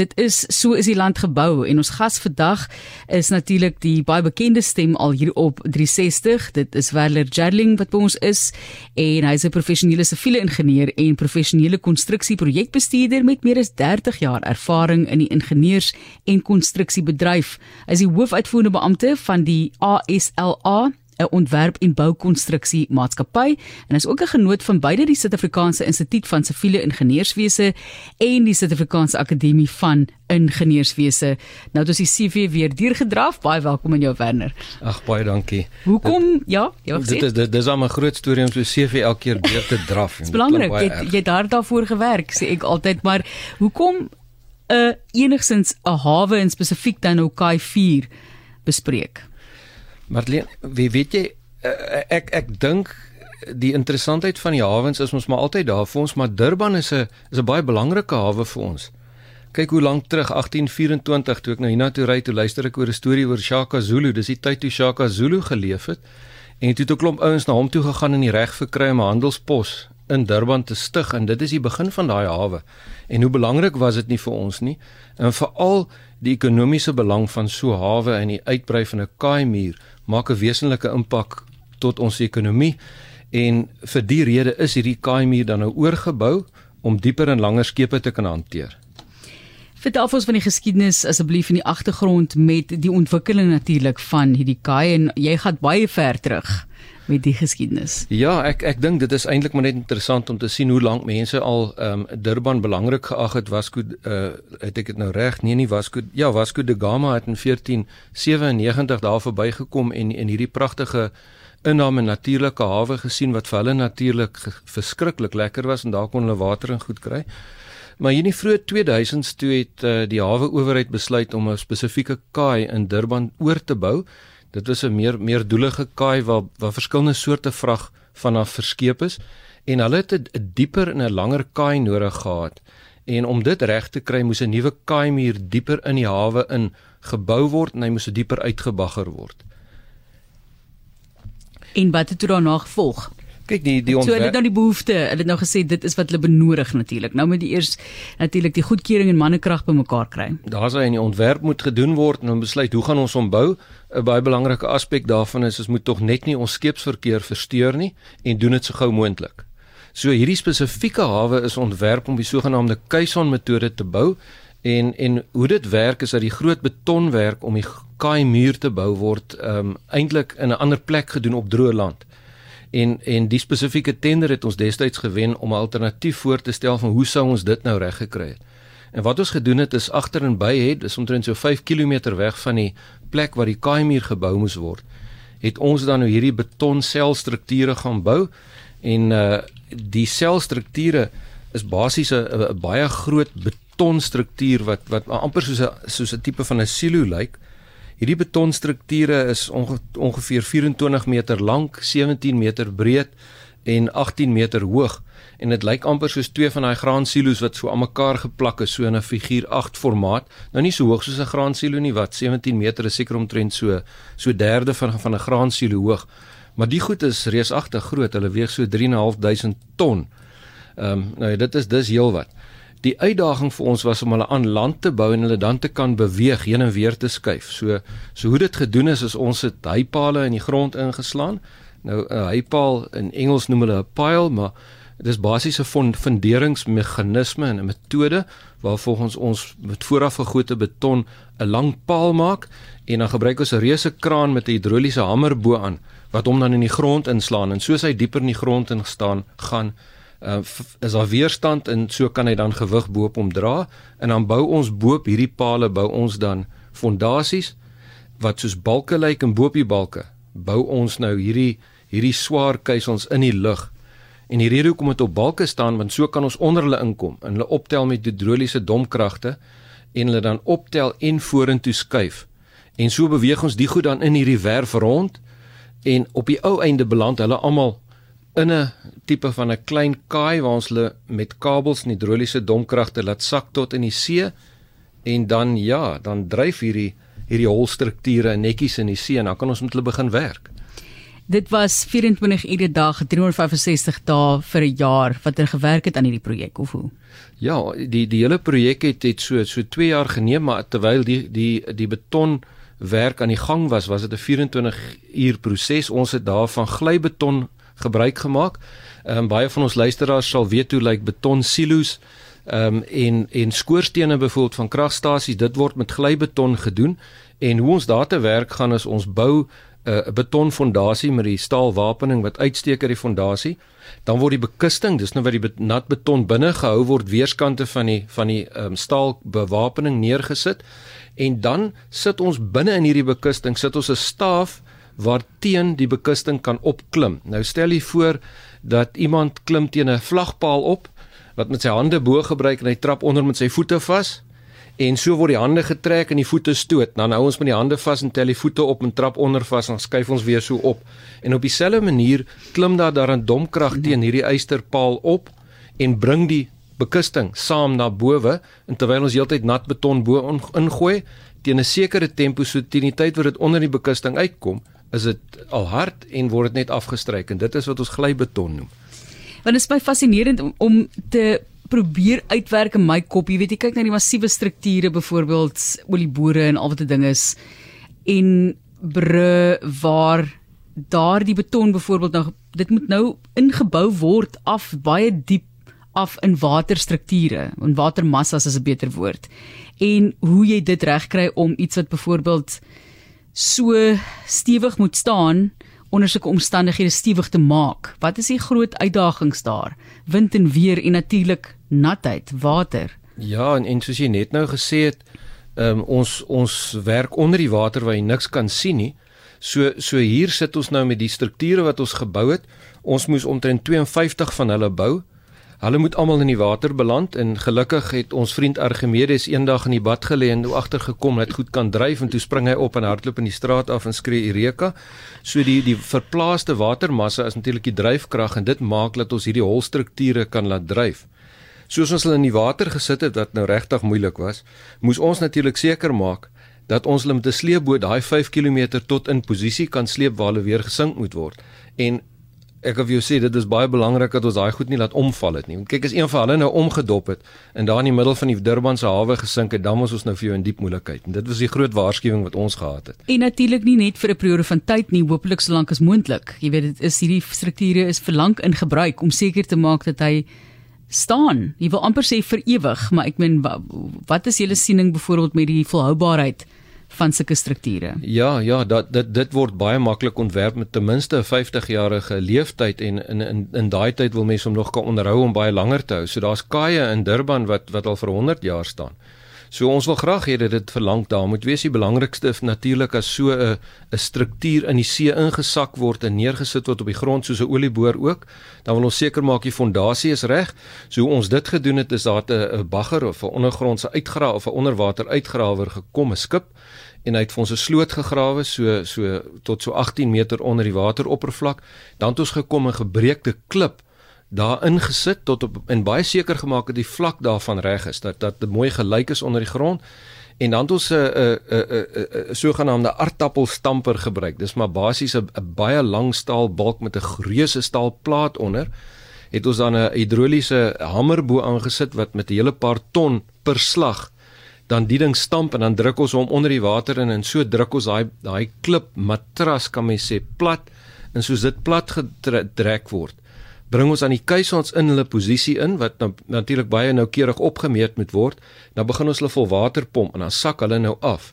Dit is so is die land gebou en ons gas vandag is natuurlik die baie bekende stem al hier op 360. Dit is Werler Jarling wat by ons is en hy's 'n professionele siviele ingenieur en professionele konstruksieprojektbestuurder met meer as 30 jaar ervaring in die ingenieurs- en konstruksiebedryf. Hy is die hoofuitvoerende beampte van die ASLA 'n ontwerp en boukonstruksie maatskappy en is ook 'n genoot van beide die Suid-Afrikaanse Instituut van Siviele Ingenieurswese en die Suid-Afrikaanse Akademie van Ingenieurswese. Nou dis die CV weer deurgedraf. Baie welkom in jou Werner. Ag baie dankie. Hoekom? Dit, ja, jy wou sê. Dit is dit is al 'n groot storie om so CV elke keer deur te draf. Dit is belangrik. Jy jy daar daarvoor gewerk, sê ek altyd, maar hoekom 'n uh, enigsins 'n hawe in spesifiek dan nou Kai 4 bespreek? Marlene, wie weet jy eh, ek ek dink die interessantheid van die hawens is ons maar altyd daar vir ons, maar Durban is 'n is 'n baie belangrike hawe vir ons. Kyk hoe lank terug 1824 toe ek nou hiernatoe ry toe luister ek oor 'n storie oor Shaka Zulu. Dis die tyd toe Shaka Zulu geleef het. En toe het 'n klomp ouens na hom toe gegaan en die reg verkry om 'n handelspos in Durban te stig en dit is die begin van daai hawe. En hoe belangrik was dit nie vir ons nie? En veral die ekonomiese belang van so hawe en die uitbrei van 'n kaaimuur maak 'n wesenlike impak tot ons ekonomie en vir die rede is hierdie kaaimuur dan nou oorgebou om dieper en langer skepe te kan hanteer. Vertel ons van die geskiedenis asseblief in die agtergrond met die ontwikkeling natuurlik van hierdie kaai en jy gaan baie ver terug met die geskiedenis. Ja, ek ek dink dit is eintlik maar net interessant om te sien hoe lank mense al ehm um, Durban belangrik geag het Vasco uh het ek dit nou reg? Nee, nie Vasco. Ja, Vasco da Gama het in 1497 daar verbygekom en en hierdie pragtige inname natuurlike hawe gesien wat vir hulle natuurlik verskriklik lekker was en daar kon hulle water en goed kry. Maar in die vroeë 2000s toe het uh, die hawe owerheid besluit om 'n spesifieke kaai in Durban oor te bou Dit was 'n meer meer doelige kaai waar waar verskillende soorte vrag vanaf verskeep is en hulle het 'n dieper en 'n langer kaai nodig gehad. En om dit reg te kry, moes 'n nuwe kaai muur dieper in die hawe in gebou word en hy moes dieper uitgebagger word. En wat het toe daarna gevolg? Kyk die die ontwerp. So hulle het nou die behoefte, hulle het nou gesê dit is wat hulle benodig natuurlik. Nou moet die eers natuurlik die goedkeuring en mannekrag bymekaar kry. Daar's hy in die ontwerp moet gedoen word en ons besluit hoe gaan ons hom bou? 'n Baie belangrike aspek daarvan is ons moet tog net nie ons skeepsverkeer versteur nie en doen dit so gou moontlik. So hierdie spesifieke hawe is ontwerp om die sogenaamde Kaisan metode te bou en en hoe dit werk is dat die groot betonwerk om die kaai muur te bou word ehm um, eintlik in 'n ander plek gedoen op droë land en en die spesifieke tender het ons destyds gewen om 'n alternatief voor te stel van hoe sou ons dit nou reg gekry het. En wat ons gedoen het is agter en by het, dis omtrent so 5 km weg van die plek waar die kaaimuur gebou moes word, het ons dan nou hierdie betonselstrukture gaan bou en uh die selstrukture is basies 'n baie groot betonstruktuur wat wat amper soos 'n soos 'n tipe van 'n silo lyk. Like, Hierdie betonstrukture is onge ongeveer 24 meter lank, 17 meter breed en 18 meter hoog en dit lyk amper soos twee van daai graansilo's wat so aan mekaar geplak is so in 'n figuur 8 formaat. Nou nie so hoog soos 'n graansilo nie wat 17 meter is seker omtrent so so derde van van 'n graansilo hoog. Maar die goed is reusagtig groot. Hulle weeg so 3.500 ton. Ehm um, nou ja, dit is dis heelwat. Die uitdaging vir ons was om hulle aan land te bou en hulle dan te kan beweeg heen en weer te skuif. So so hoe dit gedoen is is ons het heipale in die grond ingeslaan. Nou 'n heipaal in Engels noem hulle 'n pile, maar dit is basies 'n funderingsmeganisme en 'n metode waar volgens ons met vooraf gegote beton 'n lang paal maak en dan gebruik ons 'n reuse kraan met 'n hidroliese hamer bo aan wat hom dan in die grond inslaan en soos hy dieper in die grond instaan gaan uh, is daar weerstand en so kan hy dan gewig bo-op hom dra en dan bou ons bo-op hierdie palle bou ons dan fondasies wat soos balke lyk en bo-op die balke bou ons nou hierdie hierdie swaar kuisels in die lug. En die rede hoekom dit op balke staan want so kan ons onder hulle inkom en hulle optel met hidroliese domkragte en hulle dan optel en vorentoe skuif. En so beweeg ons die goed dan in hierdie werf rond en op die ou einde beland hulle almal in 'n tipe van 'n klein kaai waar ons hulle met kabels en hidroliese domkragte laat sak tot in die see en dan ja, dan dryf hierdie hierdie holstrukture netjies in die see en dan kan ons met hulle begin werk. Dit was 24 ure dag, 365 dae vir 'n jaar wat hulle gewerk het aan hierdie projek of hoe? Ja, die die hele projek het het so so 2 jaar geneem, maar terwyl die die die beton werk aan die gang was, was dit 'n 24 uur proses. Ons het daarvan glybeton gebruik gemaak. Ehm um, baie van ons luisteraars sal weet hoe lyk beton silo's ehm um, en en skoorstene byvoorbeeld van kragstasies, dit word met glybeton gedoen en hoe ons daar te werk gaan is ons bou eh, 'n uh, betonfondasie met die staalwapening wat uitsteek uit die fondasie. Dan word die bekusting, dis nou waar die nat beton binne gehou word weerskante van die van die um, staalbewapening neergesit. En dan sit ons binne in hierdie bekusting, sit ons 'n staaf waar teen die bekusting kan opklim. Nou stel jy voor dat iemand klim teen 'n vlagpaal op wat met sy hande bo gebruik en hy trap onder met sy voete vas en so word die hande getrek en die voete stoot. Dan hou ons met die hande vas en tel die voete op en trap onder vas en skuif ons weer so op. En op dieselfde manier klim daar daar 'n domkrag teen hierdie eysterpaal op en bring die bekusting saam na bowe en terwyl ons heeltyd nat beton bo ingooi teen 'n sekere tempo so teen die tyd wat dit onder die bekusting uitkom is dit al hard en word dit net afgestryk en dit is wat ons glybeton noem. Want dit is baie fascinerend om, om te probeer uitwerk in my kop. Jy weet jy kyk na die massiewe strukture byvoorbeeld olieboere en al wat dit ding is en bru waar daardie beton byvoorbeeld nou dit moet nou ingebou word af baie diep af in waterstrukture en watermassas is 'n beter woord. En hoe jy dit regkry om iets wat byvoorbeeld so stewig moet staan onder sulke omstandighede stewig te maak. Wat is die groot uitdagings daar? Wind en weer en natuurlik natheid, water. Ja, en, en soos jy net nou gesê het, um, ons ons werk onder die water waar jy niks kan sien nie. So so hier sit ons nou met die strukture wat ons gebou het. Ons moes omtrent 52 van hulle bou. Hulle moet almal in die water beland en gelukkig het ons vriend Archimedes eendag in die bad gelê en toe agtergekom dat goed kan dryf en toe spring hy op en hardloop in die straat af en skree Eureka. So die die verplaaste watermassa is natuurlik die dryfkrag en dit maak dat ons hierdie holstrukture kan laat dryf. Soos ons hulle in die water gesit het wat nou regtig moeilik was, moes ons natuurlik seker maak dat ons hulle met 'n sleepboot daai 5 km tot in posisie kan sleep waar hulle weer gesink moet word. En ek vir jou sê dit is baie belangrik dat ons daai goed nie laat omval het nie. Kyk as een van hulle nou omgedop het en daar in die middel van die Durban se hawe gesink het, dan was ons nou vir jou in diep moeilikheid. En dit was die groot waarskuwing wat ons gehad het. En natuurlik nie net vir 'n periode van tyd nie, hopelik solank as moontlik. Jy weet dit is hierdie strukture is vir lank in gebruik om seker te maak dat hy staan. Jy wil amper sê vir ewig, maar ek meen wat is julle siening byvoorbeeld met die volhoubaarheid? Van sulke strukture. Ja, ja, dat dit dit word baie maklik ontwerp met ten minste 'n 50-jarige leeftyd en in in in daai tyd wil mense hom nog kan onderhou om baie langer te hou. So daar's kaaie in Durban wat wat al vir 100 jaar staan. So ons wil graag hê dat dit verlang daar moet wees die belangrikste natuurlik as so 'n 'n struktuur in die see ingesak word en neergesit word op die grond soos 'n olieboor ook. Dan wil ons seker maak die fondasie is reg. So hoe ons dit gedoen het is daar 'n bagger of 'n ondergrondse uitgrawe of 'n onderwater uitgrawer gekom, 'n skip en hy het vir ons 'n sloot gegrawe so so tot so 18 meter onder die wateroppervlak. Dan het ons gekom 'n gebreekte klip daarin gesit tot op en baie seker gemaak dat die vlak daarvan reg is dat dat mooi gelyk is onder die grond en dan het ons 'n 'n 'n 'n sogenaamde aardappelstamper gebruik. Dis maar basies 'n baie lang staal balk met 'n reuse staal plaat onder. Het ons dan 'n hidroliese hamer bo aangesit wat met 'n hele paar ton per slag dan die ding stamp en dan druk ons hom onder die water in en so druk ons daai daai klip matras kan mens sê plat en soos dit plat gedruk word bring ons aan die kuisons in hulle posisie in wat nou, natuurlik baie noukeurig opgemeet moet word. Dan begin ons hulle vol water pomp en dan sak hulle nou af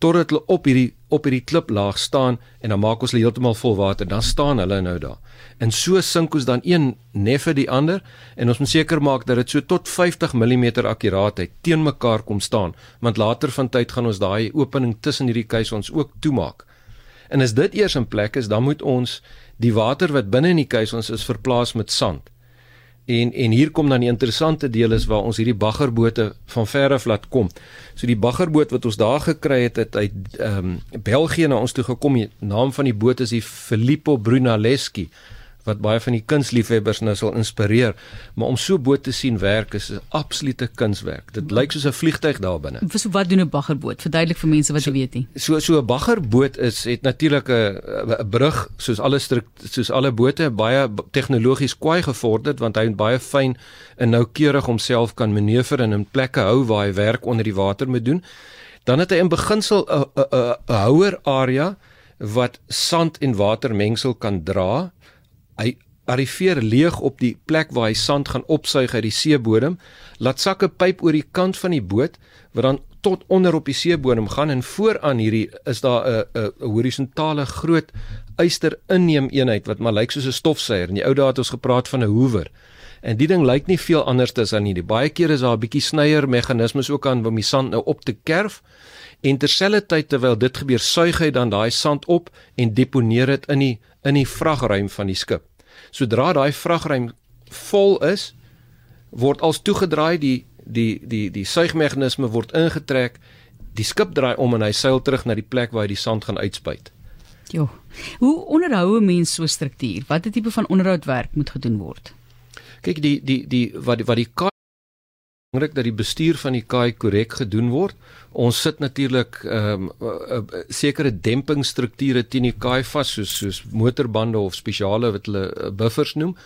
totdat hulle op hierdie op hierdie kliplaag staan en dan maak ons hulle heeltemal vol water. Dan staan hulle nou daar. En so sink ons dan een neffe die ander en ons moet seker maak dat dit so tot 50 mm akkuraatheid teen mekaar kom staan, want later van tyd gaan ons daai opening tussen hierdie kuisons ook toemaak. En as dit eers in plek is, dan moet ons die water wat binne in die kuisons is verplaas met sand. En en hier kom dan die interessante deel is waar ons hierdie baggerbote van ver af laat kom. So die baggerboot wat ons daar gekry het het uit ehm um, België na ons toe gekom. Die naam van die boot is die Filippo Brunelleschi. Wat baie van die kunsliefhebbers nou sal inspireer, maar om so boot te sien werk is 'n absolute kunswerk. Dit lyk soos 'n vliegtyg daar binne. So wat doen 'n baggerboot? Verduidelik vir mense wat so, weet nie. So so 'n baggerboot is het natuurlik 'n brug soos alle soos alle bote baie tegnologies kwai gevorderd want hy het baie fyn en noukeurig homself kan manoeuvreer en in plekke hou waar hy werk onder die water moet doen. Dan het hy in beginsel 'n 'n houer area wat sand en watermengsel kan dra. Hy arriveer leeg op die plek waar hy sand gaan opsuig uit die seebodem, laat sak 'n pyp oor die kant van die boot wat dan tot onder op die seebodem gaan en vooraan hierdie is daar 'n 'n horisontale groot yster inneem eenheid wat maar lyk soos 'n stofsuier. In die ou dae het ons gepraat van 'n hoover. En die ding lyk nie veel anders as aan hierdie. Baie kere is daar 'n bietjie snyer meganismes ook aan om die sand nou op te kerf. En terselfdertyd terwyl dit gebeur, suig hy dan daai sand op en deponeer dit in die in die vragruim van die skip. Sodra daai vragruim vol is, word als toegedraai die die die die suigmeganisme word ingetrek, die skip draai om en hy seil terug na die plek waar hy die sand gaan uitspuit. Jo. Hoe onderhou 'n mens so 'n struktuur? Watter tipe van onderhoudwerk moet gedoen word? Kyk die die die wat die, wat die kaai belangrik dat die bestuur van die kaai korrek gedoen word. Ons sit natuurlik ehm um, sekere dempingsstrukture teen die kaai vas soos soos motorbande of spesiale wat hulle uh, buffers noem.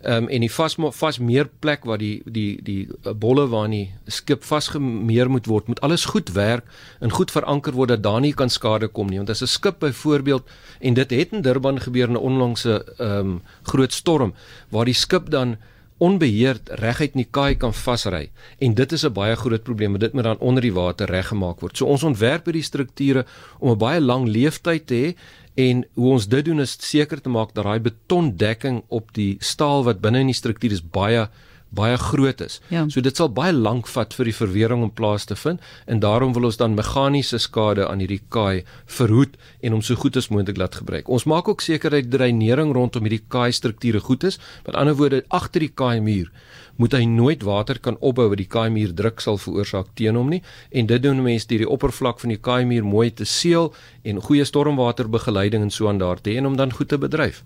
Ehm um, en die vas vas meer plek waar die die die bolle waarin die skip vasgemeer moet word, moet alles goed werk en goed veranker word dat daar nie kan skade kom nie. Want as 'n skip byvoorbeeld en dit het in Durban gebeur in 'n onlangse ehm um, groot storm waar die skip dan onbeheerd reguit in die kaai kan vasry en dit is 'n baie groot probleem want dit moet dan onder die water reggemaak word. So ons ontwerp hierdie strukture om 'n baie lang leeftyd te hê en hoe ons dit doen is seker te maak dat daai betondekking op die staal wat binne in die struktuur is baie baie groot is. Ja. So dit sal baie lank vat vir die verwering om plaas te vind en daarom wil ons dan meganiese skade aan hierdie kaai verhoed en hom so goed as moontlik laat gebruik. Ons maak ook seker dat dreinering rondom hierdie kaai strukture goed is. Met ander woorde, agter die kaai muur moet hy nooit water kan opbou wat die kaai muur druk sal veroorsaak teen hom nie en dit doen mense deur die oppervlak van die kaai muur mooi te seël en goeie stormwaterbegeleiding en so aan daar te hê en om dan goed te bedryf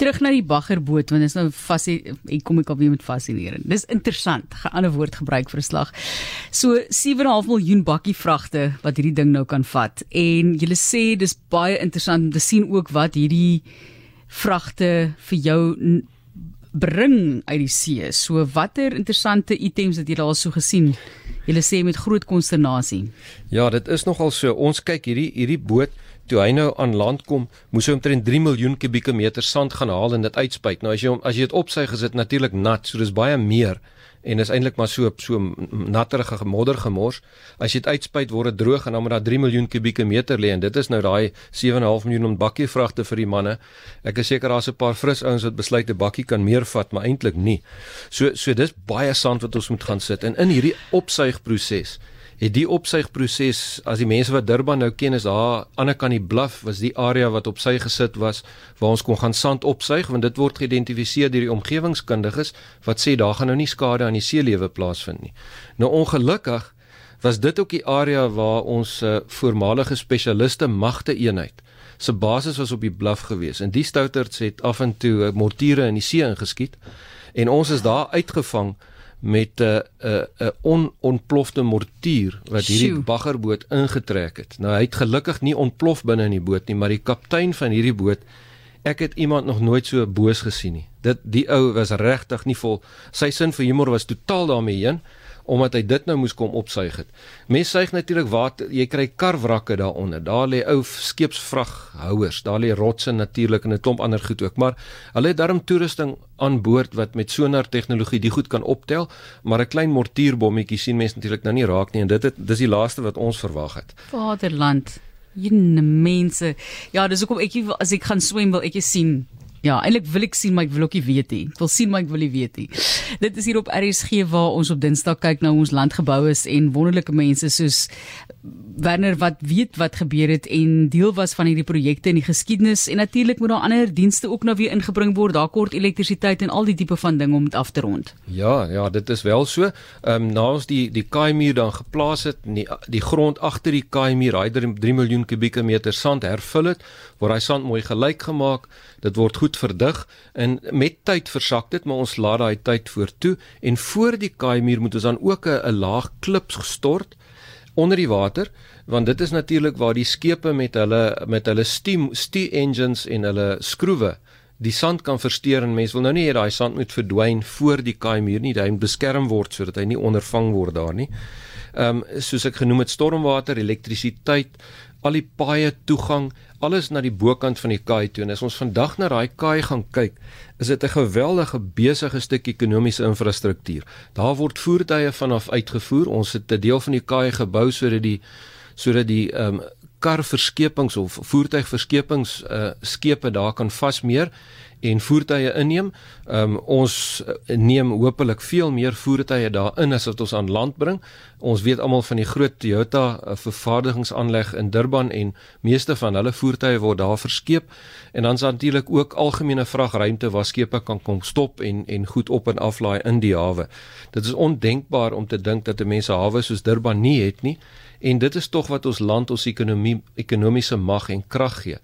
terug na die baggerboot want dit is nou fasie ek kom ek alweer met fascinerend. Dis interessant, 'n ander woord gebruik vir 'n slag. So 7.5 miljoen bakkie vragte wat hierdie ding nou kan vat en jy sê dis baie interessant om te sien ook wat hierdie vragte vir jou bring uit die see. So watter interessante items het jy al so gesien? Jy sê met groot konsternasie. Ja, dit is nogal so. Ons kyk hierdie hierdie boot toe hy nou aan land kom, moes hy omtrent 3 miljoen kubieke meter sand gaan haal en dit uitspuit. Nou as jy as jy dit opsuig, is dit natuurlik nat, so dis baie meer en is eintlik maar so so natterige modder gemors. As jy dit uitspuit, word dit droog en dan moet daar 3 miljoen kubieke meter lê en dit is nou daai 7.5 miljoen bakkie vragte vir die manne. Ek is seker daar's 'n paar fris ouens wat besluit 'n bakkie kan meer vat, maar eintlik nie. So so dis baie sand wat ons moet gaan sit en in hierdie opsuigproses het die opsuigproses as die mense wat Durban nou ken is daar aan die kant die bluff was die area wat op sy gesit was waar ons kon gaan sand opsuig want dit word geïdentifiseer deur die omgewingskundiges wat sê daar gaan nou nie skade aan die seelewe plaasvind nie. Nou ongelukkig was dit ook die area waar ons uh, voormalige spesialiste magte eenheid se basis was op die bluff gewees en die stouterts het af en toe uh, mortiere in die see ingeskiet en ons is daar uitgevang met 'n 'n 'n onontplofte mortier wat hierdie baggerboot ingetrek het. Nou hy het gelukkig nie ontplof binne in die boot nie, maar die kaptein van hierdie boot ek het iemand nog nooit so boos gesien nie. Dit die ou was regtig nie vol sy sin vir humor was totaal daarmee heen omdat hy dit nou moes kom opsuig het. Mense suig natuurlik water, jy kry karwrakke daaronder. Daar lê ou skeepsvraghouers, daar lê rotse natuurlik en 'n klomp ander goed ook, maar hulle het darm toerusting aan boord wat met sonar tegnologie die goed kan optel, maar 'n klein mortierbommetjie sien mense natuurlik nou nie raak nie en dit het dis die laaste wat ons verwag het. Vaderland, jene mense. Ja, dis hoekom ek as ek gaan swem wil ek sien Ja, eintlik wil ek sien maar ek wil ook nie weet nie. Ek wil sien maar ek wil nie weet nie. Dit is hier op RSG waar ons op Dinsdag kyk na ons landgebou is en wonderlike mense soos Werner wat weet wat gebeur het en deel was van hierdie projekte in die geskiedenis en natuurlik moet daar ander dienste ook nou weer ingebring word. Daar kort elektrisiteit en al die tipe van dinge om dit af te rond. Ja, ja, dit is wel so. Ehm um, na ons die die kaaimuur dan geplaas het, die die grond agter die kaaimuur, hy 3 miljoen kubieke meter sand hervul het, word hy sand mooi gelyk gemaak. Dit word goed goed verdig en met tyd versak dit, maar ons laat daai tyd voortoe en voor die kaaimuur moet ons dan ook 'n laag klip gestort onder die water want dit is natuurlik waar die skepe met hulle met hulle steam steam engines en hulle skroewe die sand kan versteur en mense wil nou nie hê daai sand moet verdwyn voor die kaaimuur nie, hy moet beskerm word sodat hy nie ondervang word daar nie. Ehm um, soos ek genoem het stormwater, elektrisiteit, al die paaie toegang, alles na die bokant van die kaai toe. En as ons vandag na daai kaai gaan kyk, is dit 'n geweldige besige stuk ekonomiese infrastruktuur. Daar word voertuie vanaf uitgevoer. Ons het 'n deel van die kaai gebou sodat die sodat die ehm um, karverskepings of voertuigverskepings uh skepe daar kan vasmeer en voertuie inneem. Um ons eh, neem hopelik veel meer voertuie daarin as wat ons aan land bring. Ons weet almal van die groot Toyota eh, vervaardigingsaanleg in Durban en meeste van hulle voertuie word daar verskeep en dan is natuurlik ook algemene vragruimte waar skepe kan kom stop en en goed op en aflaai in die hawe. Dit is ondenkbaar om te dink dat 'n mens 'n hawe soos Durban nie het nie en dit is tog wat ons land ons ekonomie ekonomiese mag en krag gee.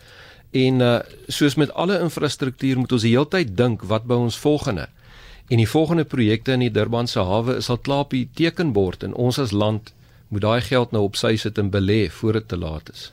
En uh soos met alle infrastruktuur moet ons die hele tyd dink wat by ons volgende. En die volgende projekte in die Durbanse hawe is al klaar op die tekenbord en ons as land moet daai geld nou op sy sit en belê voor dit te laat is.